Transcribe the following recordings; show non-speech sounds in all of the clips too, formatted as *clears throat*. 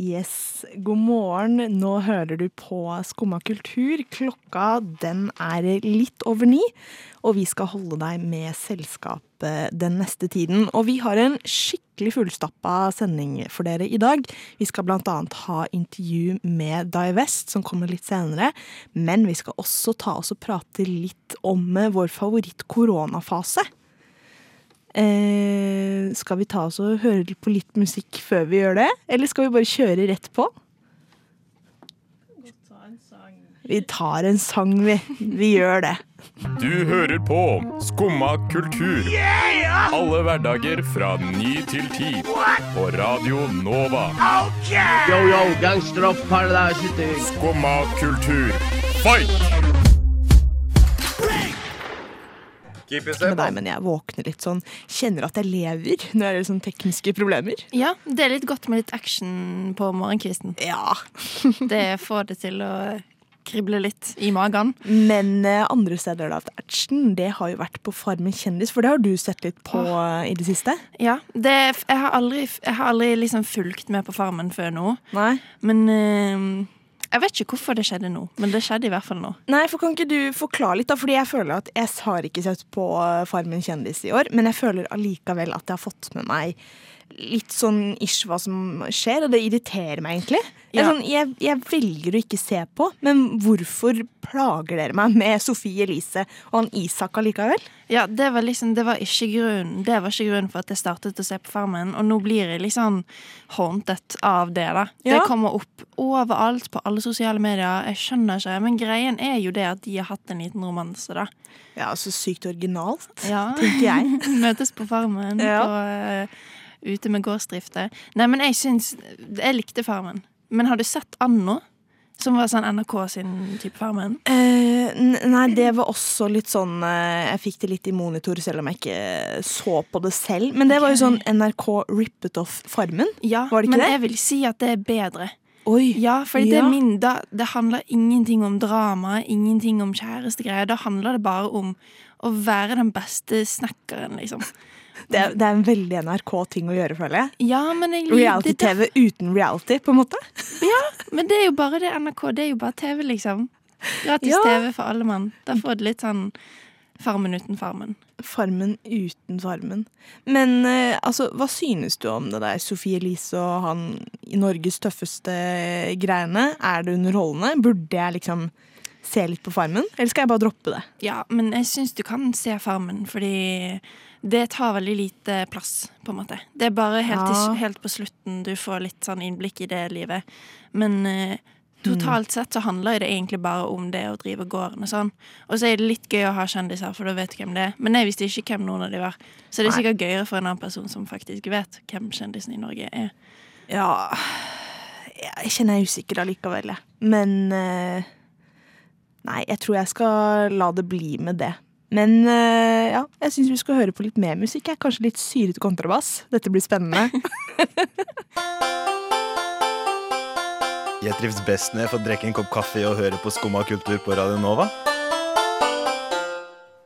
Yes, god morgen. Nå hører du på Skumma kultur. Klokka den er litt over ni, og vi skal holde deg med selskap eh, den neste tiden. Og vi har en skikkelig fullstappa sending for dere i dag. Vi skal annet ha intervju med Divest, som kommer litt senere. Men vi skal også ta oss og prate litt om vår favoritt-koronafase. Eh, skal vi ta oss og høre på litt musikk før vi gjør det, eller skal vi bare kjøre rett på? Vi tar en sang, vi. Vi gjør det. Du hører på Skumma kultur. Alle hverdager fra ny til ti. På Radio Nova. Yo, yo, gangsteropp, paradise. Skumma kultur, fight! Med deg, men jeg våkner litt sånn Kjenner at jeg lever *laughs* når det er sånn tekniske problemer. Ja, det er litt godt med litt action på morgenkvisten. Ja. *laughs* Det får det til å krible litt i magen. Men eh, andre steder da, action, det har jo vært på Farmen kjendis, for det har du sett litt på oh. i det siste? Ja, det, jeg har aldri, jeg har aldri liksom fulgt med på Farmen før nå. Nei? Men eh, jeg vet ikke hvorfor det skjedde nå, men det skjedde i hvert fall nå. Nei, for Kan ikke du forklare litt, da? Fordi jeg føler at jeg har ikke sett på Farmen kjendis i år, men jeg føler allikevel at jeg har fått med meg litt sånn ish hva som skjer, og det irriterer meg egentlig. Ja. sånn, jeg, jeg velger å ikke se på, men hvorfor plager dere meg med *laughs* Sofie Elise og han Isak allikevel? Ja, det var liksom, det var ikke grunnen Det var ikke grunnen for at jeg startet å se på Farmen, og nå blir jeg liksom haunted av det, da. Det kommer opp overalt på alle sosiale medier. Jeg skjønner ikke, men greien er jo det at de har hatt en liten romanse, da. Ja, så sykt originalt, Ja. tenker jeg. *laughs* Møtes på Farmen, Ja. på, eh, ute med gårdsdrifter. Nei, men jeg syns Jeg likte Farmen. Men har du sett Anno? Som var sånn NRK sin type Farmen? Uh, nei, det var også litt sånn uh, Jeg fikk det litt i monitor, selv om jeg ikke så på det selv. Men det var jo sånn NRK rippet off Farmen. Ja, Var det ikke men det? jeg vil si at det er bedre. Oi. Ja, for det, Ja. det, da, det handler ingenting om drama, ingenting om kjærestegreier. Da handler det bare om å være den beste snekkeren, liksom. Det, er- det er en veldig NRK-ting å gjøre, føler jeg. Ja, men jeg Reality-TV uten reality, på en måte. *laughs* Ja, Men det er jo bare det NRK. Det er jo bare TV, liksom. Gratis Ja. TV for alle mann. Da får du litt sånn Farmen uten Farmen. Farmen uten Farmen. Men eh, altså, hva synes du om det der Sofie Elise og han i Norges tøffeste greiene? Er det underholdende? Burde jeg liksom se litt på Farmen, eller skal jeg bare droppe det? Ja, men jeg syns du kan se Farmen, fordi det tar veldig lite plass, på en måte. Det er bare helt, Ja. til, helt på slutten du får litt sånn innblikk i det livet. Men eh, totalt sett så handler det egentlig bare om det å drive gården og sånn. Og så er det litt gøy å ha kjendiser, for da vet du hvem det er. Men jeg visste ikke hvem noen av de var. Så det er sikkert gøyere for en annen person som faktisk vet hvem kjendisen i Norge er. Ja Jeg kjenner jeg er usikker allikevel, jeg. Men eh, Nei, jeg tror jeg skal la det bli med det. Men eh, ja, jeg syns vi skal høre på litt mer musikk. Jeg. Kanskje litt syrete kontrabass. Dette blir spennende. *laughs* Jeg trives best når jeg får drikke en kopp kaffe og høre på Skumma kultur på Radio Nova.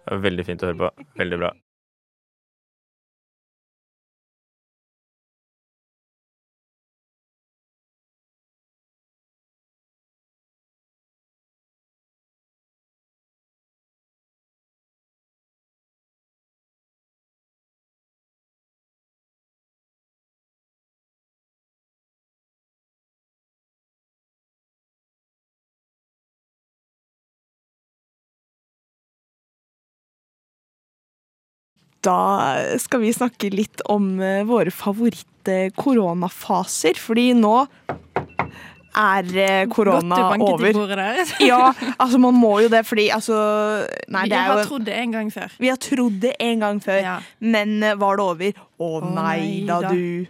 Det var Veldig fint å høre på. Veldig bra. Da skal vi snakke litt om eh, våre favoritt-koronafaser, fordi nå er eh, korona over. *laughs* Ja, altså man må jo det, fordi altså Nei, det er har jo trodd det en gang før. Vi har trodd det en gang før, Ja. men eh, var det over? Å nei nei da. du.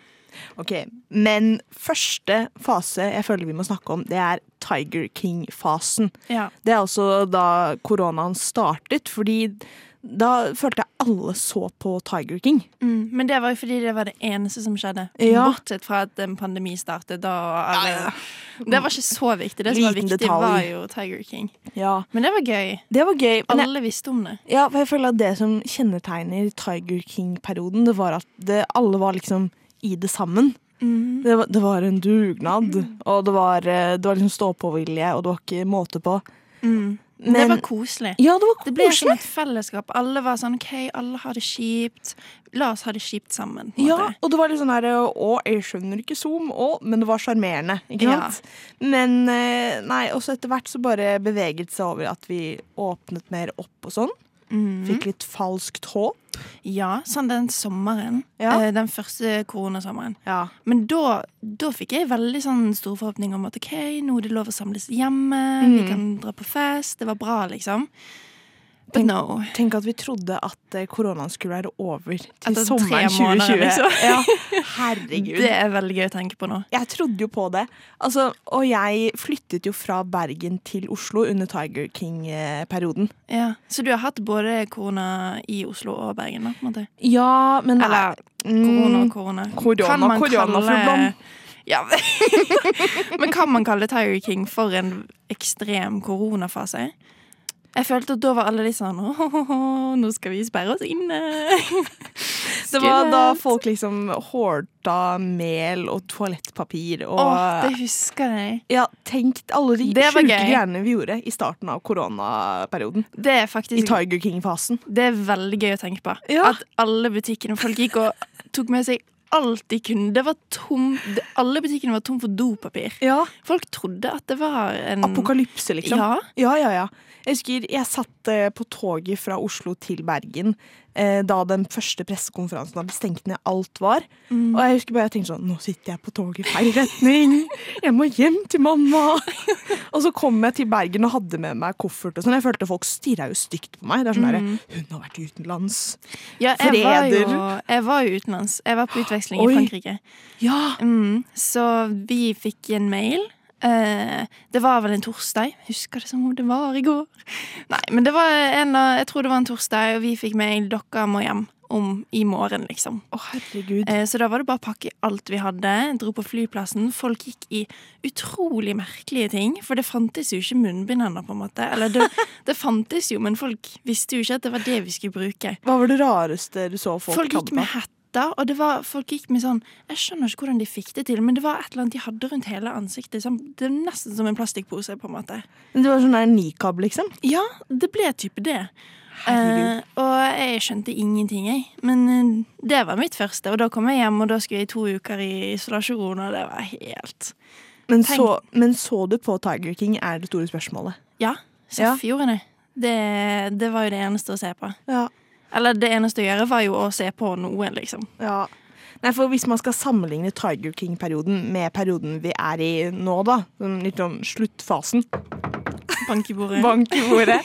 Ok, Men første fase jeg føler vi må snakke om, det er Tiger King-fasen. Ja. Det er altså da koronaen startet, fordi da følte jeg alle så på Tiger King. Mm, men det var jo fordi det var det eneste som skjedde. Ja. Bortsett fra at en pandemi startet. Da, alle, Det var ikke så viktig. Det som var viktig, detalj. var jo Tiger King. Ja, Men det var gøy. Det var gøy. Jeg, Alle visste om det. ja, for jeg føler at det som kjennetegner Tiger King-perioden, det var at det, alle var liksom i det sammen. Mm. Det var, det var en dugnad, og det var, eh, det var liksom stå-på-vilje, og det var ikke måte på. Mm. Det var koselig. Ja, det var Det ble som et fellesskap. Alle var sånn OK, alle har det kjipt. La oss ha det kjipt sammen. Ja, måte. og det var litt sånn her Å, jeg skjønner ikke Zoom, å, men det var sjarmerende. Ikke Ja. sant? Men eh, nei, også etter hvert så bare beveget det seg over at vi åpnet mer opp og sånn. Mm. Fikk litt falskt håp. Ja, sånn den sommeren. Ja. eh, Den første koronasommeren. Ja. Men da, da fikk jeg veldig sånn stor forhåpning om at OK, nå er det lov å samles hjemme, vi Mm. kan dra på fest. Det var bra, liksom. Tenk- no. Tenk at vi trodde at eh, koronaen skulle være over til Etter sommeren 2020. liksom. *laughs* Ja, *laughs* herregud. Det er veldig gøy å tenke på nå. Jeg trodde jo på det. Altså, og jeg flyttet jo fra Bergen til Oslo under Tiger King-perioden. Ja. Så du har hatt både korona i Oslo og Bergen, da? på en måte? Ja, men er- Eller korona Mm, og korona. Korona, Kan man korona, kalle-. Ja. *laughs* Men kan man kalle Tiger King for en ekstrem koronafase? Jeg følte at da var alle de sånn Å, nå skal vi sperre oss inne. *laughs* Det var da folk liksom hårta mel og toalettpapir og Åh, det husker jeg. Ja, tenk alle de sjuke greiene vi gjorde i starten av koronaperioden. Det er I Tiger King-fasen. Det er veldig gøy å tenke på. Ja. At alle butikkene Folk gikk og tok med seg alt de kunne. Det var tom, alle butikkene var tom for dopapir. Ja. Folk trodde at det var en Apokalypse, liksom. Ja. Ja, ja, ja. Jeg husker jeg satt eh, på toget fra Oslo til Bergen eh, da den første pressekonferansen hadde stengt ned alt var. Mm. Og jeg husker bare jeg tenkte sånn Nå sitter jeg på toget i feil retning. Jeg må hjem til mamma. og så kom jeg til Bergen og hadde med meg koffert og sånn. Jeg følte folk stirra jo stygt på meg. Det er sånn derre Hun har vært utenlands. Ja, jeg var, jo, jeg var jo utenlands. Jeg var på *gasps* utveksling Oi. i Frankrike. Ja. Mm, så vi fikk en mail. Eh, det var vel en torsdag. Husker det som om det var i går. Nei, men det var en, jeg tror det var en torsdag, og vi fikk mail 'Dere må hjem' om i morgen, liksom. Å, herregud. Eh, Så da var det bare å pakke alt vi hadde, dro på flyplassen. Folk gikk i utrolig merkelige ting, for det fantes jo ikke munnbind ennå, på en måte. Eller det, *laughs* det fantes jo, men folk visste jo ikke at det var det vi skulle bruke. Hva var det rareste du så folk, Folk gikk med på? Hetter, og det var, folk gikk med sånn Jeg skjønner ikke hvordan de fikk det til, men det var et eller annet de hadde rundt hele ansiktet. Sånn, det er nesten som en plastikkpose, på en måte. Det var sånn nikab, liksom. Ja, det ble type det. Eh, og jeg skjønte ingenting, jeg. Men eh, det var mitt første. Og da kom jeg hjem, og da skulle jeg i to uker i isolasjon, og det var helt Men så, men så du på Tiger King, er det store spørsmålet. Ja, Ja. Seff gjorde det. det. Det var jo det eneste å se på. Ja. Eller det eneste å gjøre var jo å se på noe, liksom. Ja. Nei, for Hvis man skal sammenligne Tiger King-perioden med perioden vi er i nå, da, sånn litt sånn sluttfasen, Bank i bordet. *laughs* bank i bordet,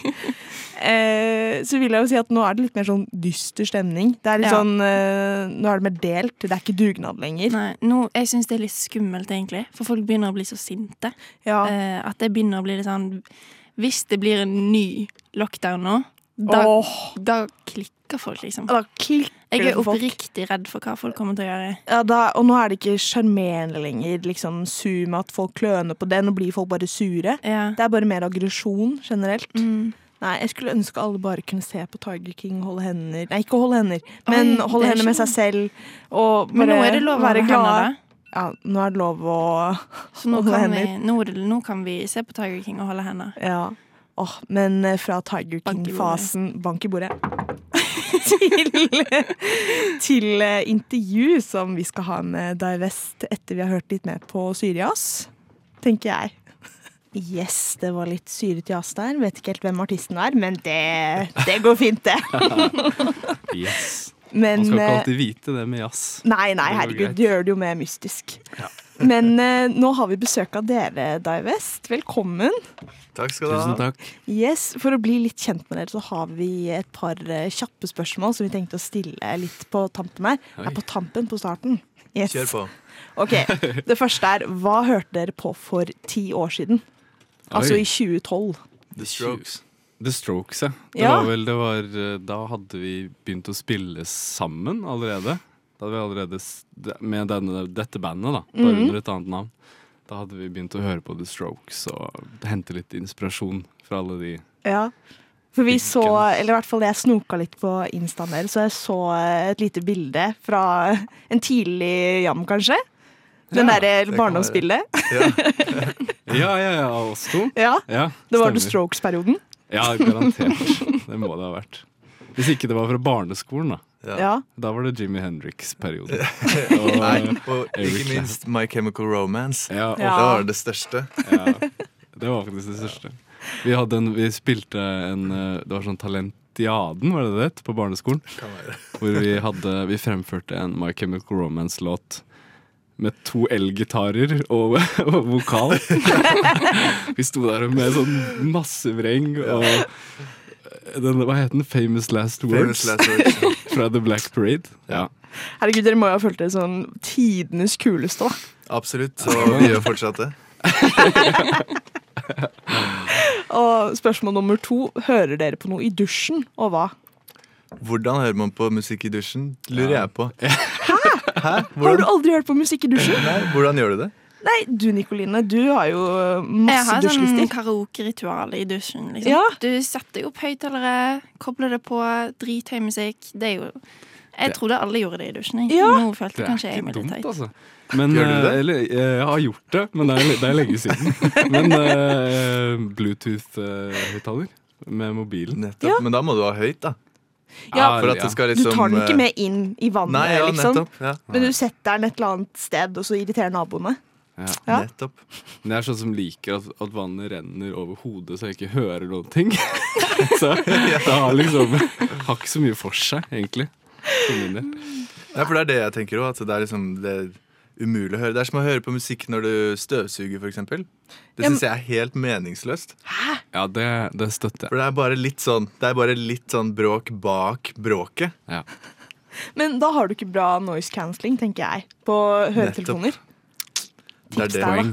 eh, så vil jeg jo si at nå er det litt mer sånn dyster stemning. Det er litt Ja. sånn, eh, Nå er det mer delt, det er ikke dugnad lenger. Nei, nå, jeg syns det er litt skummelt, egentlig. For folk begynner å bli så sinte. Ja. Eh, at det begynner å bli litt sånn Hvis det blir en ny lockdown nå, da, oh. da klikker folk, liksom. klikker Jeg er oppriktig redd for hva folk kommer til å gjøre. Ja, da, og nå er det ikke sjarmerende lenger. Liksom Zoom, at folk kløner på det. Nå blir folk bare sure. Ja. Det er bare mer aggresjon generelt. Mm. Nei, Jeg skulle ønske alle bare kunne se på Tiger King, holde hender Nei, ikke holde hender, men Oi, holde er hender med seg selv. Og Men nå er det lov å være glad. Ja, nå er det lov å holde kan, vi, hender. nå, nå kan vi se på Tiger King og holde hender. Ja. Åh, men eh, fra Tiger King-fasen Bank i bordet. *laughs* til til eh, intervju som vi skal ha med Dai West etter vi har hørt litt mer på Syrias, tenker jeg. Yes, det var litt syret jazz der. Vet ikke helt hvem artisten er, men det, det går fint, det. *laughs* Yes. Men Man skal ikke eh, alltid vite det med jazz. Nei, nei, herregud, det gjør det jo mer mystisk. Men eh, nå har vi besøk av dere, Dai West. Velkommen. Takk skal du ha. Tusen takk. Yes, For å bli litt kjent med dere, så har vi et par eh, kjappe spørsmål som vi tenkte å stille litt på tampen her. Oi. Nei, på tampen, på starten. Yes. Kjør på. Ok, Det første er hva hørte dere på for ti år siden? Altså Oi. i 2012. The Strokes. The Strokes, ja. Det Ja. var vel, det var, eh, da hadde vi begynt å spille sammen allerede. Da hadde vi allerede Med denne, dette bandet, da. Bare mm. under et annet navn. Da hadde vi begynt å høre på The Strokes og hente litt inspirasjon fra alle de Ja. For vi så, eller i hvert fall jeg snoka litt på instaen deres, så jeg så eh, et lite bilde fra *laughs* en tidlig jam, kanskje. Den Ja, derre barndomsbildet. *laughs* Ja. Ja, ja, ja, oss to. Ja, Ja, det var The. Strokes-perioden. Ja, garantert. Det må det ha vært. Hvis ikke det var fra barneskolen, da. Ja. Da var det Jimmy Hendrix-periode. *laughs* Nei, og ikke minst My Chemical Romance. Ja, Ja. Det var det største. ja, det var faktisk det største. Vi, hadde en, vi spilte en eh, Det var sånn Talentiaden, var det det het, på barneskolen. Hvor vi, hadde, vi fremførte en My Chemical Romance-låt med to elgitarer og, *laughs* og vokal. *laughs* vi sto der med sånn massevreng og den, Hva het den? Famous Last Words Famous last words. Fra The Black Parade. Ja. Herregud, dere må jo ha følt det sånn tidenes kuleste, da. Absolutt. Og vi gjør fortsatt det. *laughs* Og spørsmål nummer to. Hører dere på noe i dusjen, og hva? Hvordan hører man på musikk i dusjen? Lurer Ja. jeg på. Hæ? Har du aldri hørt på musikk i dusjen? Nei, hvordan gjør du det? Nei, du Nikoline, du har jo Jeg masse har sånn dusjlister. karaokeritual i dusjen. Liksom. Ja. Du setter opp høyttalere, kobler det på, drithøy musikk. Det er jo Jeg trodde alle gjorde det i dusjen. jeg. Ja. Nå følte Det er kanskje jeg meg litt teit. altså. Men, Gjør du det? eh, Eller, jeg har gjort det, men det er, det er lenge siden. *laughs* Men uh, Bluetooth-høyttaler med mobilen. Nettopp. Ja. Men da må du ha høyt, da. Ja, For at det skal Du liksom tar den ikke eh, med inn i vannet, Nei, ja, liksom. nettopp. Ja. Men du setter den et eller annet sted, og så irriterer naboene. Ja. Ja. Nettopp. Men jeg er sånn som liker at, at vannet renner over hodet, så jeg ikke hører noen ting. *laughs* så det har liksom Har ikke så mye for seg, egentlig. For min del. Ja, for det er det jeg tenker òg. At det er liksom det er umulig å høre. Det er som å høre på musikk når du støvsuger, f.eks. Det syns jeg er helt meningsløst. Hæ? Ja, det, det støtter jeg. For det er bare litt sånn Det er bare litt sånn bråk bak bråket. Ja. Men da har du ikke bra noise cancelling, tenker jeg, på høretelefoner. Det er Tips det. der, da. Poeng.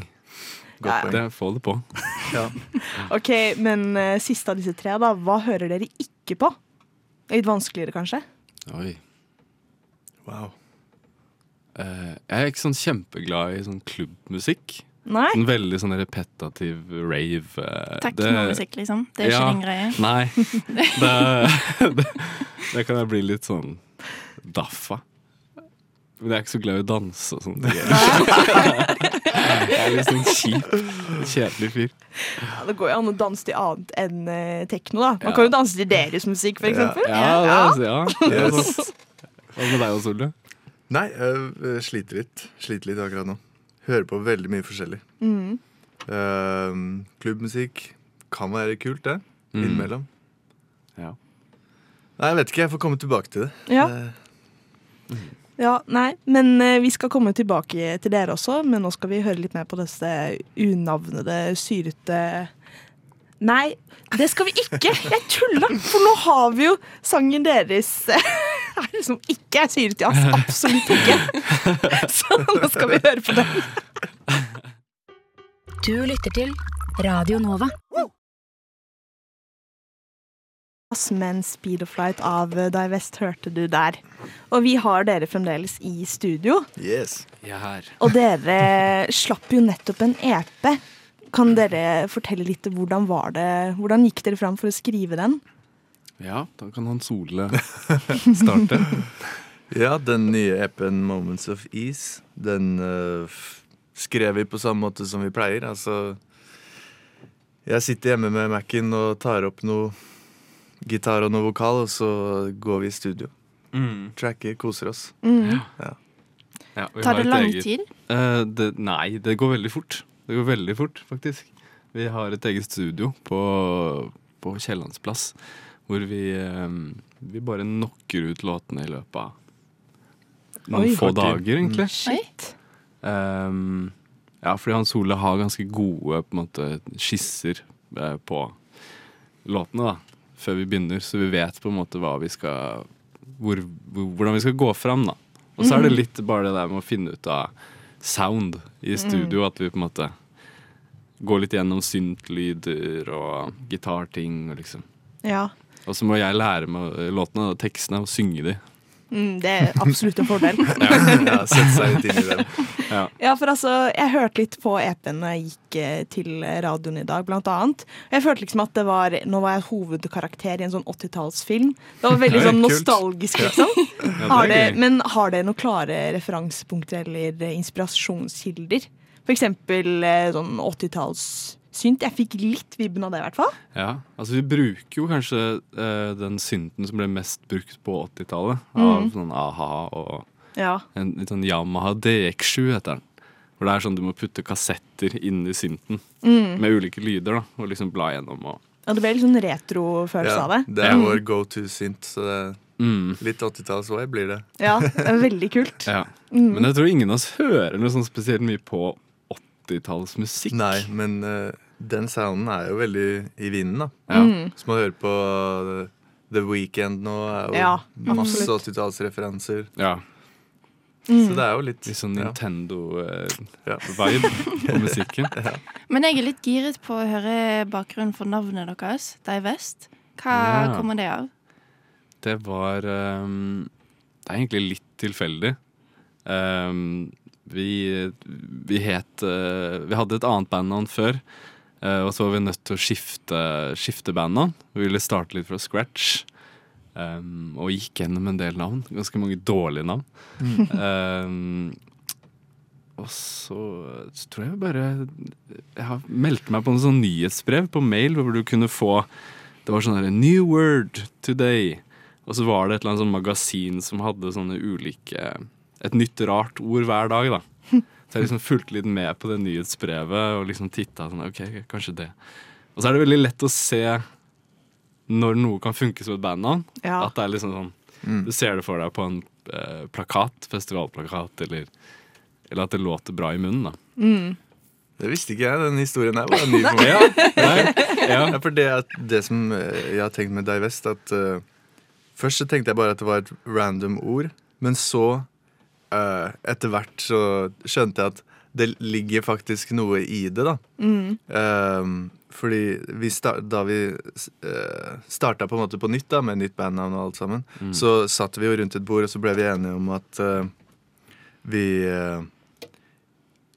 Godt poeng. Det, få det på. *laughs* Ja. Ok, men eh, siste av disse tre, da. Hva hører dere ikke på? Litt vanskeligere, kanskje? Oi. Wow. Eh, jeg er ikke sånn kjempeglad i sånn klubbmusikk. Nei? Sånn veldig sånn repetativ rave. eh, det- Teknomusikk, liksom. Det er ikke Ja. din greie. *laughs* Nei. Det, *laughs* det, det kan jeg bli litt sånn daff av. Men jeg er ikke så glad i å danse og sånt. Jeg er litt sånn kjip, kjedelig fyr. Ja, det går jo an å danse til annet enn uh, tekno, da. Man Ja. kan jo danse til deres musikk, for Ja. eksempel. Ja, det ja. *laughs* Yes. Hva med deg og Solveig? Nei, jeg sliter litt. Sliter litt akkurat nå. Hører på veldig mye forskjellig. Mm. Uh, klubbmusikk kan være kult, det. Mm. Innimellom. Ja. Nei, jeg vet ikke. Jeg får komme tilbake til det. Ja. Eh, Ja, nei, men eh, vi skal komme tilbake til dere også, men nå skal vi høre litt mer på disse unavnede, syrete Nei, det skal vi ikke! Jeg tulla! For nå har vi jo sangen deres *laughs* her som ikke er syret jazz. Absolutt ikke. *laughs* Så nå skal vi høre på den. Du lytter til Radio Nova. Men Speed of Light av eh, Divest hørte du der. Og vi har dere fremdeles i studio. yes. Jeg er her. Og dere slapp jo nettopp en EP. Kan dere fortelle litt hvordan var det Hvordan gikk dere fram for å skrive den? Ja, da kan han Sole *laughs* starte. Ja, den nye EP-en Moments of Ease, den uh, skrev vi på samme måte som vi pleier. Altså Jeg sitter hjemme med Mac-en og tar opp noe gitar og noe vokal, og så går vi i studio. Mm. Tracker, koser oss. Mm. Ja, vi Tar har det lang eget- tid? Uh, det, nei, det går veldig fort. Det går veldig fort, faktisk. Vi har et eget studio på, på Kiellandsplass, hvor vi, eh, vi bare knocker ut låtene i løpet av noen Oi. få dager, egentlig. Shit. Um, ja, fordi Hans Ole har ganske gode på en måte, skisser på låtene, da. Før vi begynner, så vi vet på en måte hva vi skal hvor, hvor, Hvordan vi skal gå fram, da. Og så er det litt bare det der med å finne ut av sound i studio. At vi på en måte går litt gjennom syntlyder og gitarting og liksom. Ja. Og så må jeg lære meg låtene og tekstene og synge de. Mm, det er absolutt en fordel. *laughs* ja, ja, sette seg ut inn i den Ja. ja. for altså, jeg hørte litt på EP-en da jeg gikk eh, til radioen i dag, blant annet. Jeg følte liksom at det var Nå var jeg hovedkarakter i en sånn 80-tallsfilm. Det var veldig sånn nostalgisk, liksom. Ja. Har det, men har det noen klare referansepunkter eller inspirasjonskilder? For eksempel eh, sånn 80-talls synt. Jeg fikk litt vibben av det, i hvert fall. Ja, altså Vi bruker jo kanskje uh, den synten som ble mest brukt på 80-tallet. Av mm. sånn a-ha og ja. en, litt sånn Yamaha DX7 heter den. Hvor det er sånn du må putte kassetter inni synten mm. med ulike lyder da, og liksom bla gjennom. og... Ja, Det ble litt sånn retrofølelse ja, av det. Det er vår mhm. go to-synt. så det Mm. Litt 80-tallsvibe blir det. Ja, det er veldig kult. ja. mm. Men jeg tror ingen av oss hører noe sånn spesielt mye på 80-tallsmusikk. Nei, men eh, den sounden er jo veldig i vinden, da. Ja. Så man hører på eh, The Weekend nå, er jo Ja, masse absolutt. 80-tallsreferanser. ja. Så det er jo litt Litt sånn. Nintendo-vibe Ja. på musikken. *laughs* Men jeg er litt giret på å høre bakgrunnen for navnet deres, Divest. Hva Ja. kommer det av? Det var um, Det er egentlig litt tilfeldig. Um, vi, vi het eh, Vi hadde et annet bandnavn før. Eh, og så var vi nødt til å skifte, skifte bandene. Vi ville starte litt fra scratch. Um, og gikk gjennom en del navn. Ganske mange dårlige navn. Ehm, og så, så tror jeg bare Jeg har meldt meg på en sånn nyhetsbrev på mail hvor du kunne få Det var sånn her New word today. Og så var det et eller annet sånn magasin som hadde sånne ulike Et nytt rart ord hver dag, da. Så jeg liksom fulgte litt med på det nyhetsbrevet og liksom titta sånn OK, kanskje det. Og så er det veldig lett å se når noe kan funke som et bandnavn. Ja. At det er liksom sånn Du ser det for deg på en eh, plakat, festivalplakat, eller, eller at det låter bra i munnen, da. Det visste ikke jeg. Den historien her var ny *laughs* for meg. Ja, nei, ja. Ja, for det, at det som eh, jeg har tenkt med Divest, at uh, Først så tenkte jeg bare at det var et random ord, men så eh, Etter hvert så skjønte jeg at det ligger faktisk noe i det, da. Eh, fordi vi start, da vi uh, starta på en måte på nytt, da med nytt bandnavn og alt sammen, så satt vi jo rundt et bord, og så ble vi enige om at uh, vi eh,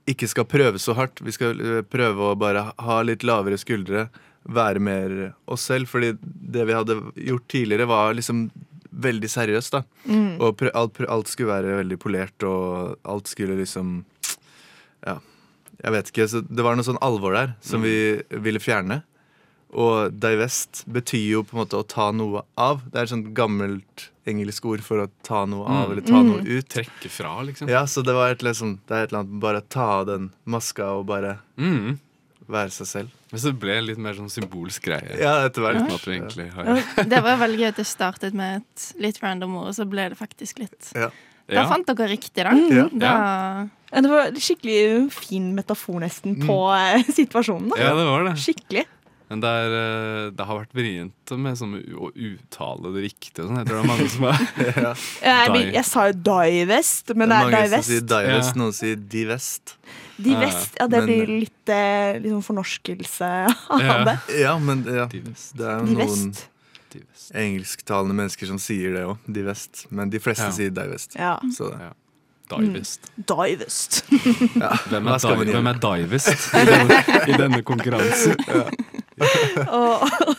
ikke skal prøve så hardt. Vi skal eh, prøve å bare ha litt lavere skuldre. Være mer oss selv. Fordi det vi hadde gjort tidligere, var liksom veldig seriøst. da Og prø alt, alt skulle være veldig polert, og alt skulle liksom Ja, jeg vet ikke. Så det var noe sånn alvor der som vi ville fjerne. Og divest betyr jo på en måte å ta noe av. Det er et sånt gammelt engelsk ord for å ta noe av, eller ta noe ut. Trekke fra, liksom. Ja, så det var et, liksom, det er et eller annet Bare ta av den maska og bare Mm. Være seg selv. Men så ble det litt mer sånn symbolsk greie. Ja, etter hvert. Ja. at vi egentlig har Det var veldig gøy at det startet med et litt random ord, og så ble det faktisk litt Ja. Da Ja. fant dere riktig, da. Ja. da Ja, Det var skikkelig fin metafor nesten på mm. *laughs* situasjonen. da ja, det var det. Skikkelig. Men det, er, eh, det har vært vrient med sånn å uttale det riktig sånn. Jeg tror det er mange som er *laughs* Jeg, jeg, jeg sa jo Divest, men det er mange som sier divest, Ja. noen sier divest. Divest, ja, det Men- blir litt liksom fornorskelse av Ja. det. Ja, men ja, det er jo noen Divest. Divest. engelsktalende mennesker som sier det òg. Divest. Men de fleste Ja. sier divest. Ja. Så det. Ja. Divest. Divest. Ja. Hvem er, di hvem er divest i denne, i denne konkurransen? *laughs* Og,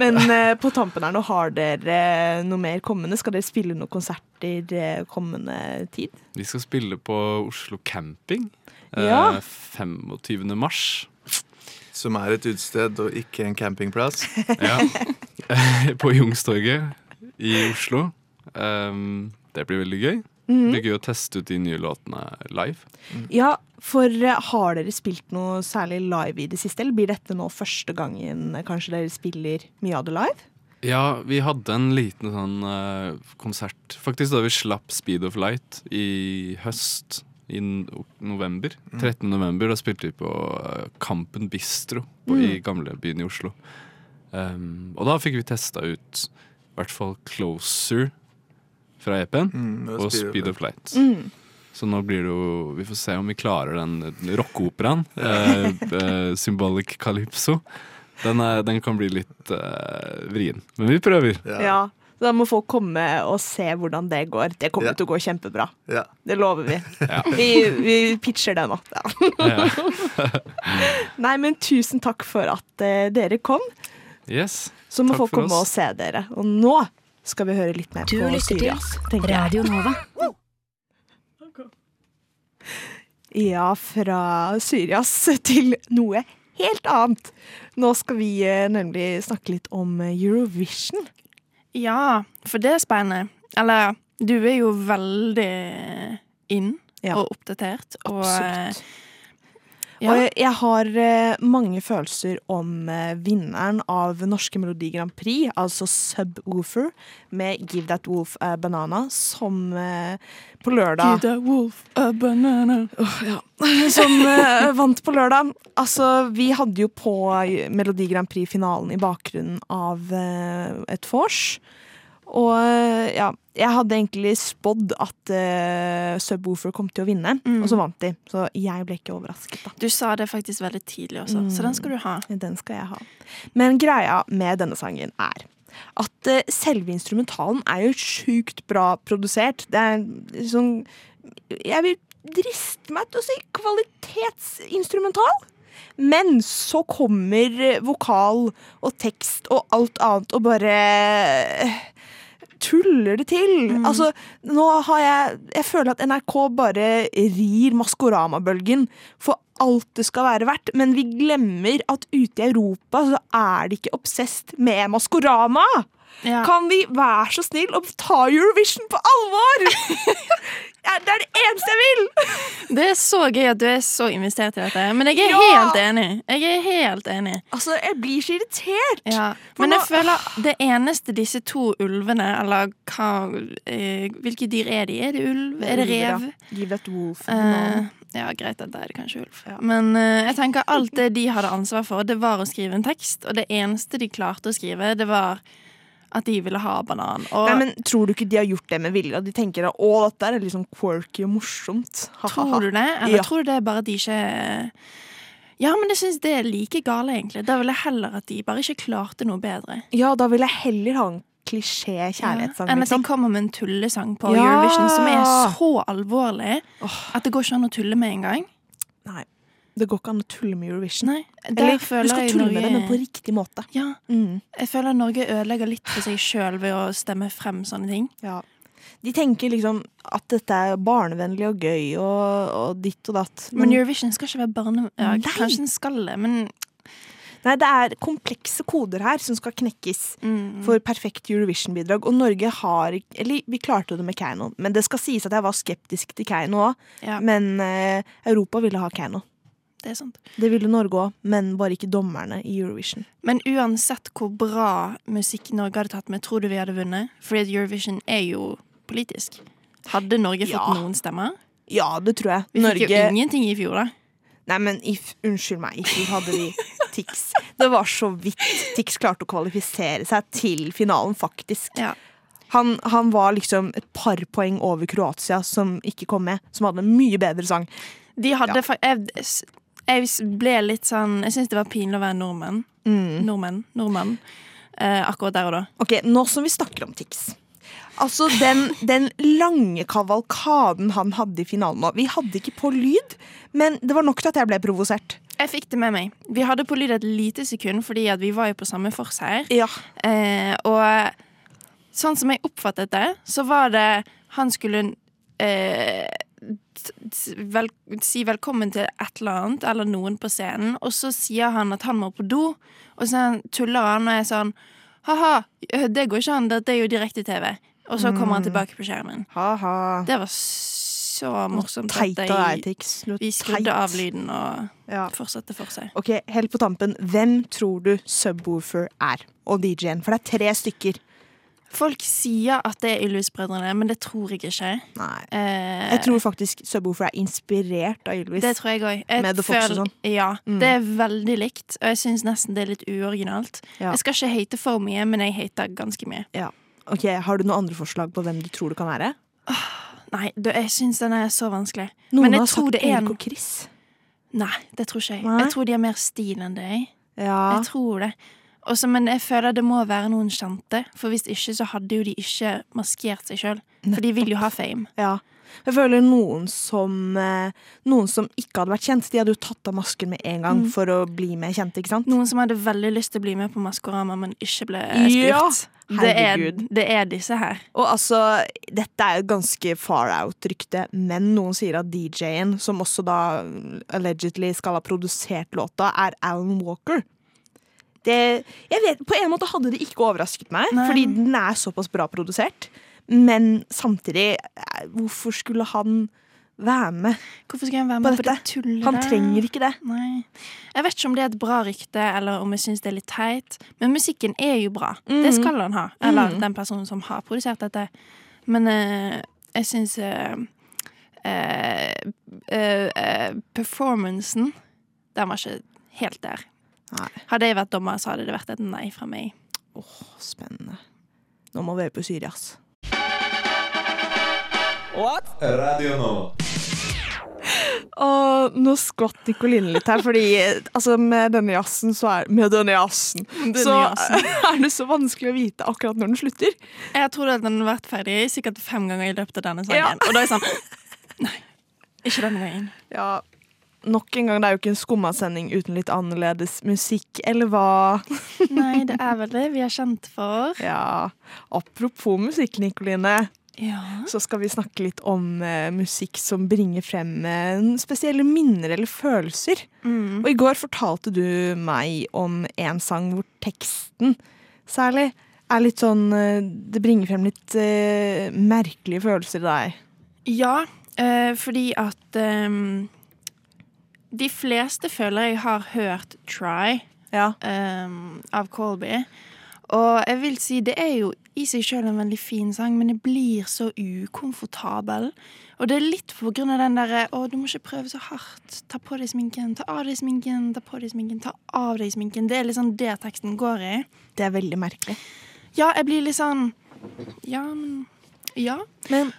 men eh, på tampen her nå, har dere eh, noe mer kommende? Skal dere spille noen konserter eh, kommende tid? Vi skal spille på Oslo Camping eh, Ja. 25. mars. Som er et utested og ikke en campingplass. *laughs* Ja. *laughs* på Youngstorget i Oslo. Um, det blir veldig gøy. Mhm. Det er gøy å teste ut de nye låtene live. Ja, for eh, har dere spilt noe særlig live i det siste, eller blir dette nå første gangen eh, kanskje dere spiller mye av det live? Ja, vi hadde en liten sånn uh, konsert faktisk da vi slapp Speed of Light i høst. I november. 13. november. Da spilte vi på uh, Kampen Bistro på, i gamlebyen i Oslo. Um, og da fikk vi testa ut i hvert fall Closer fra EP-en Mm, og Speed of Light. Mm. Så nå blir det jo Vi får se om vi klarer den rockeoperaen. Eh, eh, Symbolic Calypso. Den, er, den kan bli litt eh, vrien. Men vi prøver. Ja. Da må folk komme og se hvordan det går. Det kommer Ja. til å gå kjempebra. Ja. Det lover vi. Ja. Vi, vi pitcher det nå. Ja. *laughs* Nei, men tusen takk for at eh, dere kom. Yes. Så må Takk folk komme komme og se dere. Og nå skal vi høre litt mer Du på lytter til Syrias, tenker jeg. Radio Nova. Ja, fra Syrias til noe helt annet. Nå skal vi eh, nemlig snakke litt om eh, Eurovision. Ja, for det er spennende. Eller, du er jo veldig inn Ja. og oppdatert. Og, Absolutt. Ja. Og jeg, jeg har eh, mange følelser om eh, vinneren av Norske Melodi Grand Prix, altså Subwoofer, med Give That Wolf a Banana, som eh, på lørdag Give that wolf a banana. *laughs* Som eh, vant på lørdag. Altså, vi hadde jo på Melodi Grand Prix-finalen i bakgrunnen av et vors. Og eh, ja, jeg hadde egentlig spådd at uh, Subwoofer kom til å vinne, Mm. og så vant de. Så jeg ble ikke overrasket, da. Du sa det faktisk veldig tidlig også, så den skal du ha. Den skal jeg ha. Men greia med denne sangen er at uh, selve instrumentalen er jo sjukt bra produsert. Det er sånn Jeg vil driste meg til å si kvalitetsinstrumental. Men så kommer vokal og tekst og alt annet og bare tuller det til. Altså, nå har jeg Jeg føler at NRK bare rir Maskorama-bølgen for alt det skal være verdt, men vi glemmer at ute i Europa så er de ikke obsessed med Maskorama! Ja. Kan vi være så snill å ta Eurovision på alvor?! *laughs* det er det eneste jeg vil! Det er så gøy at du er så investert i dette. Men jeg er Ja! helt enig. Jeg er helt enig. Altså, jeg blir så irritert. Ja. Men jeg nå- føler det eneste disse to ulvene, eller hva eh, Hvilke dyr er de? Er det ulv? Er det rev? Give that wolf. Eh, ja, greit, at det er det kanskje ulv. Ja. Men uh, jeg tenker alt det de hadde ansvar for, det var å skrive en tekst. Og det eneste de klarte å skrive, det var at de ville ha banan. Og Nei, men Tror du ikke de har gjort det med vilje? De tenker at å, dette er litt sånn quirky og morsomt? tror du det? Eller Ja. tror du det er bare de ikke Ja, men jeg syns det er like gale, egentlig. Da ville jeg heller at de bare ikke klarte noe bedre. Ja, da ville jeg heller ha en klisjé-kjærlighetssang, Enn at de liksom. kommer med en tullesang på Ja! Eurovision som er så alvorlig at det går ikke an å tulle med engang. Nei. Det går ikke an å tulle med Eurovision. Nei, Eller du skal tulle tulle med det, men på riktig måte. Ja, Mm. jeg føler Norge ødelegger litt for seg sjøl ved å stemme frem sånne ting. Ja. De tenker liksom at dette er barnevennlig og gøy og, og ditt og datt. Men Eurovision skal ikke være barne... Ja, Nei. kanskje den skal det, men nei, det er komplekse koder her som skal knekkes mm, for perfekt Eurovision-bidrag. Og Norge har Eller vi klarte det med Keiino, men det skal sies at jeg var skeptisk til Keiino òg. ja, Men eh, Europa ville ha Keiino. Det er sant. Det ville Norge òg, men bare ikke dommerne i Eurovision. Men uansett hvor bra musikk Norge hadde tatt med, tror du vi hadde vunnet? Fordi Eurovision er jo politisk. Hadde Norge fått Ja. noen stemmer? Ja, det tror jeg. Vi fikk jo ingenting i fjor, da. Nei, men if... unnskyld meg, i fjor hadde vi Tix. Det var så vidt Tix klarte å kvalifisere seg til finalen, faktisk. Ja. Han, han var liksom et par poeng over Kroatia, som ikke kom med. Som hadde en mye bedre sang. De hadde Ja. jeg, jeg ble litt sånn Jeg syns det var pinlig å være nordmenn. Mm. Nordmenn. Nordmann. Eh, akkurat der og da. Ok, Nå som vi snakker om Tix. Altså, den, den lange kavalkaden han hadde i finalen nå Vi hadde ikke på lyd, men det var nok til at jeg ble provosert. Jeg fikk det med meg. Vi hadde på lyd et lite sekund, fordi at vi var jo på samme forseier. Ja. Eh, og sånn som jeg oppfattet det, så var det Han skulle eh, vel, si velkommen til et eller annet, eller noen på scenen, og så sier han at han må på do, og så tuller han og er sånn Ha-ha, det går ikke an, dette er jo direkte-TV. Og så kommer han tilbake på skjermen. Ha-ha. Det var så morsomt. Teit av deg, Tix. Vi skrudde av lyden og Ja. fortsatte for seg. Ok, Helt på tampen, hvem tror du Subwoofer er? Og DJ-en? For det er tre stykker. Folk sier at det er Ylvis-brødrene, men det tror jeg ikke. Nei. Eh, Jeg tror faktisk Subwoofer er inspirert av Ylvis. Det tror jeg òg. Sånn. Ja, Mm. det er veldig likt, og jeg syns nesten det er litt uoriginalt. Ja. Jeg skal ikke hate for mye, men jeg hater ganske mye. Ok, Har du noen andre forslag på hvem du tror det kan være? Nei, du, jeg syns den er så vanskelig. Noen Men jeg har tror sagt er Erik og Chris. Nei, det tror ikke jeg. Nei? Jeg tror de har mer stil enn deg. Ja. jeg tror det. Og så- men jeg føler det må være noen kjente, for hvis ikke så hadde jo de ikke maskert seg sjøl. For de vil jo ha fame. Ja. Jeg føler noen som, eh, noen som ikke hadde vært kjent, de hadde jo tatt av masken med en gang Mm. for å bli mer kjente, ikke sant? Noen som hadde veldig lyst til å bli med på Maskorama, men ikke ble Ja, det, er, det er disse her. Og altså, dette er jo ganske far out-rykte, men noen sier at DJ-en, som også da allegedly skal ha produsert låta, er Alan Walker. Det, jeg vet, På en måte hadde det ikke overrasket meg, Nei. fordi den er såpass bra produsert. Men samtidig, eh, hvorfor skulle han være med Hvorfor skal han være med på, dette? det Han trenger ikke det. Nei. Jeg vet ikke om det er et bra rykte, eller om jeg syns det er litt teit. Men musikken er jo bra. Det skal han ha. Eller Mm. den personen som har produsert dette. Men eh, jeg syns eh, eh, eh, Performancen, den var ikke helt der. Nei. Hadde jeg vært dommer, så hadde det vært et nei fra meg. Åh, Spennende. Nå må vi på Syri, What? Radio nå. Og nå skvatt Nikoline litt her, fordi altså, med denne jazzen så er Med denne jazzen så *laughs* er det så vanskelig å vite akkurat når den slutter. Jeg tror at den har vært ferdig sikkert fem ganger i løpet av denne sangen. Ja. Og da er jeg sånn *laughs* Nei, ikke denne gangen. Ja, Nok en gang, det er jo ikke en skummasending uten litt annerledes musikk, eller hva? *laughs* Nei, det er vel det vi er kjent for. Ja, Apropos musikk, Nikoline, Ja. så skal vi snakke litt om uh, musikk som bringer frem uh, spesielle minner eller følelser. Mm. Og i går fortalte du meg om en sang hvor teksten særlig er litt sånn uh, Det bringer frem litt merkelige følelser i deg. Ja, fordi at ehm, De fleste føler jeg har hørt 'Try' Ja. um, av Colby. Og jeg vil si det er jo i seg sjøl en veldig fin sang, men jeg blir så ukomfortabel. Og det er litt på grunn av den derre 'Å, du må ikke prøve så hardt'. Ta på deg sminken, ta av deg sminken, ta på deg sminken, ta av deg sminken. Det er liksom det teksten går i. Det er veldig merkelig. Ja, jeg blir litt sånn Ja, men Ja. Men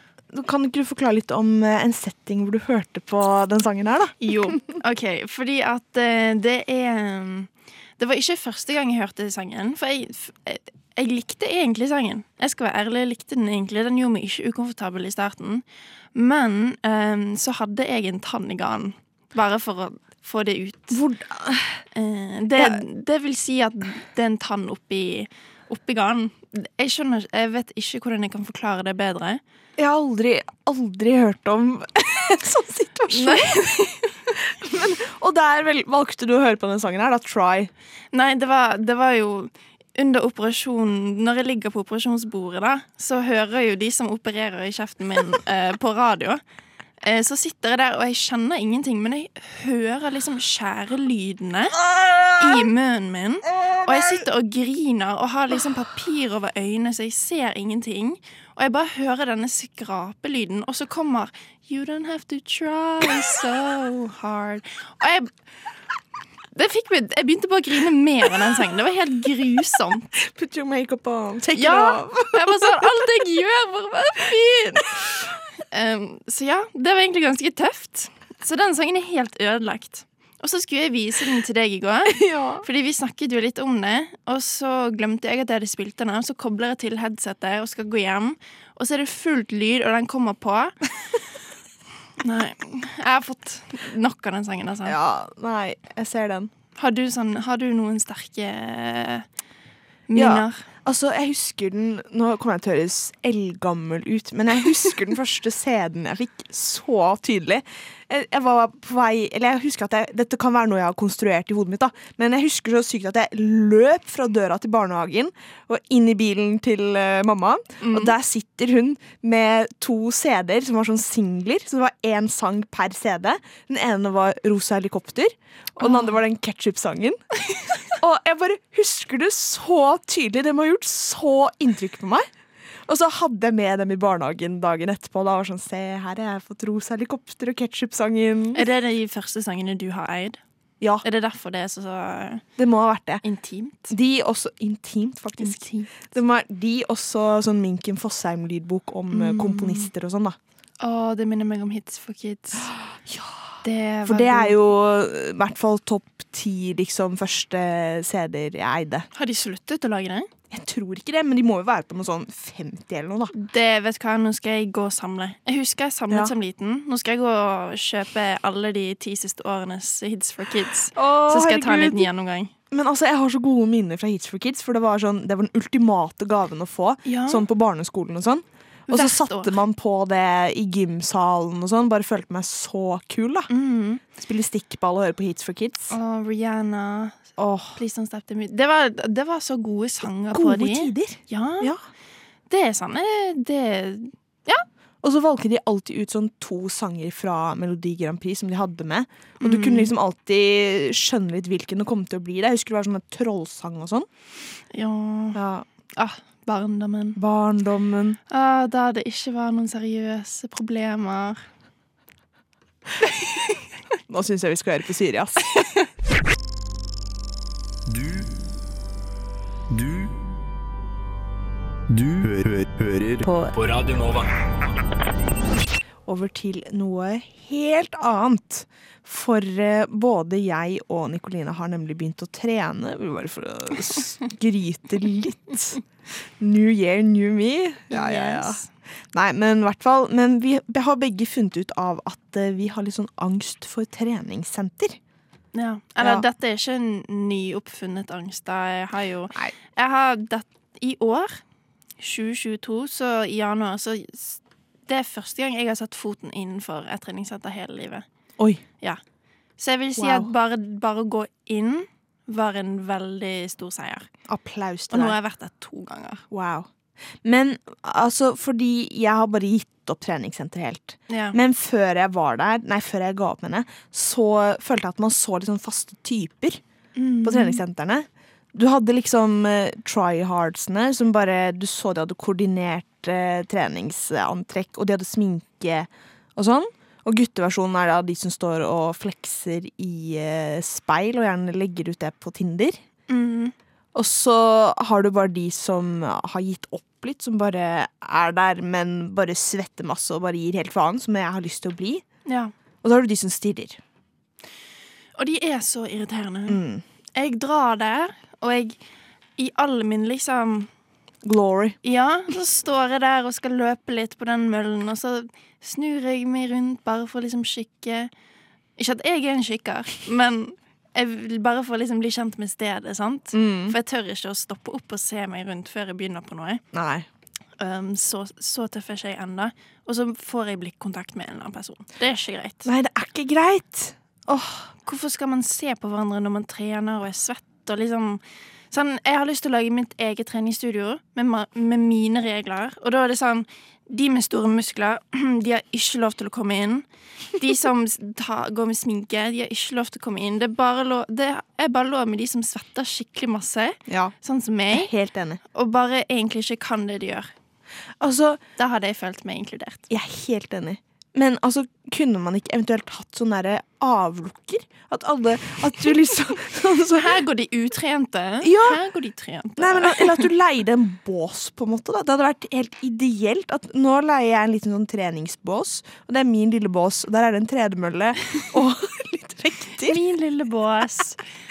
kan ikke du forklare litt om eh, en setting hvor du hørte på den sangen her, da? Jo, OK. Fordi at eh, det er Det var ikke første gang jeg hørte sangen. For jeg, jeg, jeg likte egentlig sangen. Jeg skal være ærlig, jeg likte den egentlig. Den gjorde meg ikke ukomfortabel i starten. Men um, så hadde jeg en tann i ganen. Bare for å få det ut. Hvordan? Eh, det, det vil si at det er en tann oppi, oppi ganen. Jeg skjønner Jeg vet ikke hvordan jeg kan forklare det bedre. Jeg har aldri, aldri hørt om *laughs* en sånn situasjon. *laughs* Men, og der vel, valgte du å høre på den sangen her, da. Try. Nei, det var, det var jo under operasjonen Når jeg ligger på operasjonsbordet, da, så hører jo de som opererer i kjeften min *laughs* eh, på radio. Eh, så sitter jeg der, og jeg kjenner ingenting, men jeg hører liksom skjærelydene i munnen min. Og jeg sitter og griner og har liksom papir over øynene, så jeg ser ingenting. Og jeg bare hører denne skrapelyden, og så kommer You don't have to try so hard. Og jeg Jeg begynte bare å grine mer av den sangen. Det var helt grusomt. Put your makeup on. Take Ja, it off. jeg bare sånn, Alt jeg gjør, bare være fin! Um, så ja, det var egentlig ganske tøft. Så den sangen er helt ødelagt. Og så skulle jeg vise den til deg i går, *laughs* Ja. fordi vi snakket jo litt om det. Og så glemte jeg at jeg hadde spilt den av, så kobler jeg til headsetet og skal gå hjem. Og så er det fullt lyd, og den kommer på. *laughs* Nei, jeg har fått nok av den sangen, altså. ja, nei, jeg ser den. Har, du sånn, har du noen sterke minner? Ja. Altså, jeg husker den Nå kommer jeg til å høres eldgammel ut, men jeg husker den *laughs* første CD-en jeg fikk så tydelig. Jeg, jeg var på vei Eller jeg husker at jeg, Dette kan være noe jeg har konstruert i hodet mitt, da. Men jeg husker så sykt at jeg løp fra døra til barnehagen og inn i bilen til uh, mamma. Og der sitter hun med to CD-er som var sånn singler. Så det var én sang per CD. Den ene var Rosa helikopter, og den andre var den ketsjup-sangen. *laughs* Og jeg bare husker det så tydelig. Det må ha gjort så inntrykk på meg. Og så hadde jeg med dem i barnehagen dagen etterpå. Da var sånn, Se, her har jeg fått rosa helikopter og ketsjup-sangen. Er det de første sangene du har eid? Ja, Er det derfor det er så, så det må ha vært det. intimt? De også Intimt, faktisk. Intimt. Det var de også sånn Minken Fossheim-lydbok om mm. komponister og sånn, da. Å, det minner meg om Hits for kids. *gasps* Det For det er jo i hvert fall topp ti liksom, første CD-er jeg eide. Har de sluttet å lage det? Jeg tror ikke det, men de må jo være på noe sånn 50 eller noe, da. Det, vet du hva, Nå skal jeg gå og samle. Jeg husker jeg samlet Ja. som liten. Nå skal jeg gå og kjøpe alle de ti siste årenes Hits for kids. Oh, Så skal jeg ta en liten gjennomgang. Men altså, jeg har så gode minner fra Hits for Kids, for det var, sånn, det var den ultimate gaven å få. Ja. Sånn på barneskolen og sånn. Og så satte man på det i gymsalen og sånn. Bare følte meg så kul, da. Mm. Spille stikkball og høre på Hits for Kids. Og Rihanna, Oh. Please Don't Step Them Ut. Det var, det var så gode sanger på gode tider. Ja, Ja. det er sånn det, Ja. Og så valgte de alltid ut sånn to sanger fra Melodi Grand Prix som de hadde med. Og du Mm. kunne liksom alltid skjønne litt hvilken det kom til å bli. Det. Jeg husker det var sånn trollsang og sånn. Ja. Ja. Ah, barndommen. Barndommen. Ah, da det ikke var noen seriøse problemer. Nå syns jeg vi skal høre på Siri, ass. Du Du Du hø hø hører På På Radio Nova. Over til noe helt annet. For eh, både jeg og Nikoline har nemlig begynt å trene. Bare for å skryte litt. New year, new me. Ja, ja, ja. Nei, men i hvert fall. Men vi har begge funnet ut av at eh, vi har litt sånn angst for treningssenter. Ja. Eller Ja. dette er ikke en nyoppfunnet angst. Jeg har jo Nei. Jeg har det, I år, 2022, så i januar, så Det er første gang jeg har satt foten innenfor et treningssenter hele livet. Oi. Ja. Så jeg vil si Wow. at bare, bare å gå inn var en veldig stor seier. Applaus til deg. Og nå har jeg vært der to ganger. Wow. Men altså, fordi jeg har bare gitt opp treningssenter helt. Ja. Men før jeg var der, nei, før jeg ga opp med henne, så følte jeg at man så litt sånn faste typer Mm. på treningssentrene. Du hadde liksom uh, tryhardsene som bare Du så de hadde koordinert uh, treningsantrekk, og de hadde sminke og sånn. Og gutteversjonen er da de som står og flekser i uh, speil, og gjerne legger ut det på Tinder. Mm. Og så har du bare de som har gitt opp litt, som bare er der, men bare svetter masse og bare gir helt faen, som jeg har lyst til å bli. ja. Og så har du de som stirrer. Og de er så irriterende. Mm. Jeg drar der, og jeg i all min liksom Glory. Ja, så står jeg der og skal løpe litt på den møllen, og så snur jeg meg rundt bare for å liksom kikke Ikke at jeg er en kikker, men jeg vil bare for å liksom bli kjent med stedet, sant? Mm. For jeg tør ikke å stoppe opp og se meg rundt før jeg begynner på noe. Nei. Um, så, så tøff er ikke jeg ennå. Og så får jeg blikkontakt med en eller annen person. Det er ikke greit. Nei, det er ikke greit. Hvorfor skal man se på hverandre når man trener og er svett og liksom Sånn, jeg har lyst til å lage mitt eget treningsstudio med, med mine regler. Og da er det sånn De med store muskler, *clears throat* de har ikke lov til å komme inn. De som ta, går med sminke, de har ikke lov til å komme inn. Det er bare lov, det er bare lov med de som svetter skikkelig masse, Ja, sånn som meg, helt enig. og bare egentlig ikke kan det de gjør. Altså, Da hadde jeg følt meg inkludert. jeg er helt enig. Men altså, kunne man ikke eventuelt hatt sånne avlukker? At alle At du liksom *laughs* altså, Her går de utrente. Ja. Her går de trente. Nei, men, Eller at du leide en bås, på en måte. Da. Det hadde vært helt ideelt. At nå leier jeg en liten sånn treningsbås, og det er min lille bås. Og der er det en tredemølle *laughs* og litt vekter. Min lille bås.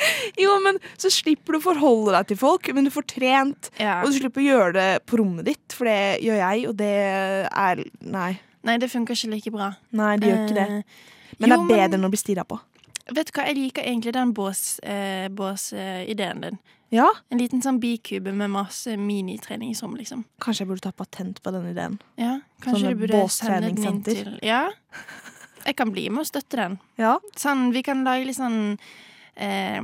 *laughs* Jo, men Så slipper du å forholde deg til folk, men du får trent. Ja. Og du slipper å gjøre det på rommet ditt, for det gjør jeg, og det er Nei. Nei, det funker ikke like bra. Nei, det gjør ikke det. Men Men det er bedre enn å bli stirra på. Vet du hva, jeg liker egentlig den båsideen bås, eh, din. Ja, En liten sånn bikube med masse minitreningsrom, liksom. Kanskje jeg burde ta patent på den ideen. Ja, kanskje du burde sende den inn til Ja. Jeg kan bli med og støtte den. Ja. Sånn, vi kan lage litt sånn eh,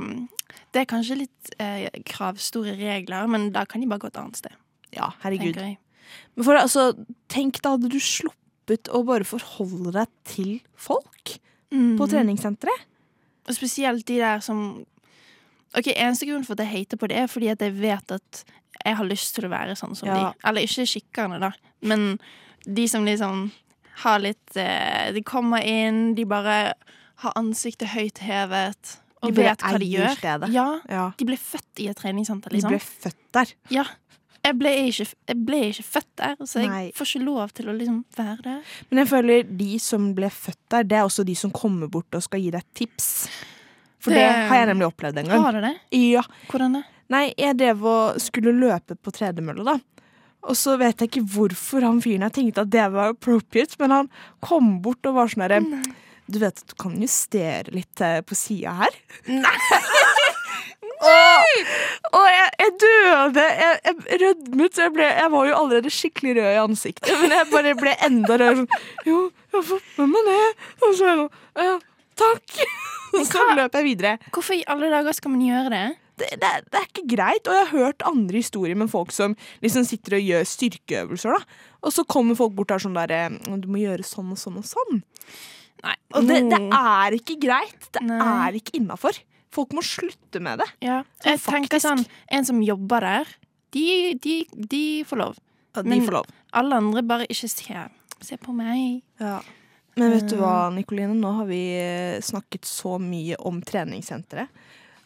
Det er kanskje litt eh, kravstore regler, men da kan de bare gå et annet sted. Ja, herregud. Men for altså, tenk da hadde du sluppet å bare forholde deg til folk på Mhm. treningssenteret. Og spesielt de der som Ok, Eneste grunn for at jeg hater på det, er fordi at jeg vet at jeg har lyst til å være sånn som Ja. de. Eller ikke kikkerne, da, men de som liksom har litt eh, De kommer inn, de bare har ansiktet høyt hevet og vet hva de gjør. Ja, Ja. De ble født i et treningssenter, De liksom. ble født der. Ja. Jeg ble, ikke, jeg ble ikke født der, så jeg Nei. får ikke lov til å liksom være der. Men jeg føler de som ble født der, det er også de som kommer bort og skal gi deg tips. For det, Det- har jeg nemlig opplevd en gang. Har du det? Ja. Hvordan det? Nei, jeg drev og skulle løpe på tredemølla, da. Og så vet jeg ikke hvorfor han fyren her tenkte at det var appropriate, men han kom bort og var sånn herre Du vet at du kan justere litt eh, på sida her? Og og jeg, jeg døde. Jeg, jeg rødmet. Jeg, ble, jeg var jo allerede skikkelig rød i ansiktet, men jeg bare ble enda rødere. Sånn, jo, jeg har fått med meg det. Og så er det sånn, ja, takk. Og så løp jeg videre. Hvorfor i alle dager skal man gjøre det? det, det, er- det er ikke greit. Og jeg har hørt andre historier med folk som liksom sitter og gjør styrkeøvelser. da Og så kommer folk bort der sånn der eh, Du må gjøre sånn og sånn og sånn. Nei. Og det, det Mm. er ikke greit. Det Nei. er ikke innafor. Folk må slutte med det. Ja. Sånn Jeg tenker faktisk. sånn, En som jobber der, de, de, de får lov. Ja, de Men- får lov. Alle andre bare ikke se, se på meg. Men vet du hva, Nikoline? Nå har vi eh, snakket så mye om treningssenteret.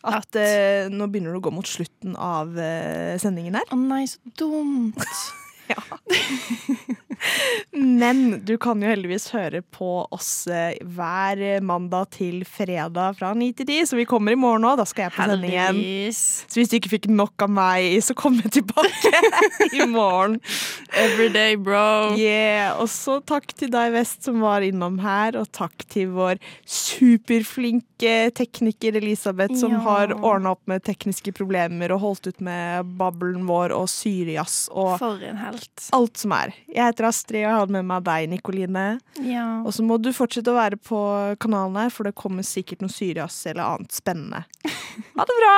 At, At- eh, nå begynner det å gå mot slutten av eh, sendingen her. Å nei, så dumt. *laughs* *laughs* Men du kan jo heldigvis høre på oss eh, hver mandag til fredag fra 9 til 10, så vi kommer i morgen òg. Da skal jeg på sending igjen. Så hvis du ikke fikk nok av meg, så kommer jeg tilbake *laughs* i morgen. Everyday, bro. Yeah. Og så takk til deg, Vest, som var innom her, og takk til vår superflinke tekniker Elisabeth, som Ja. har ordna opp med tekniske problemer og holdt ut med babbelen vår og syrejazz og For en helt. Alt som er. Jeg heter Astrid, og jeg hadde med meg deg, Nikoline. Ja. Og så må du fortsette å være på kanalen her, for det kommer sikkert noe Syrias eller annet spennende. *laughs* Ha det bra!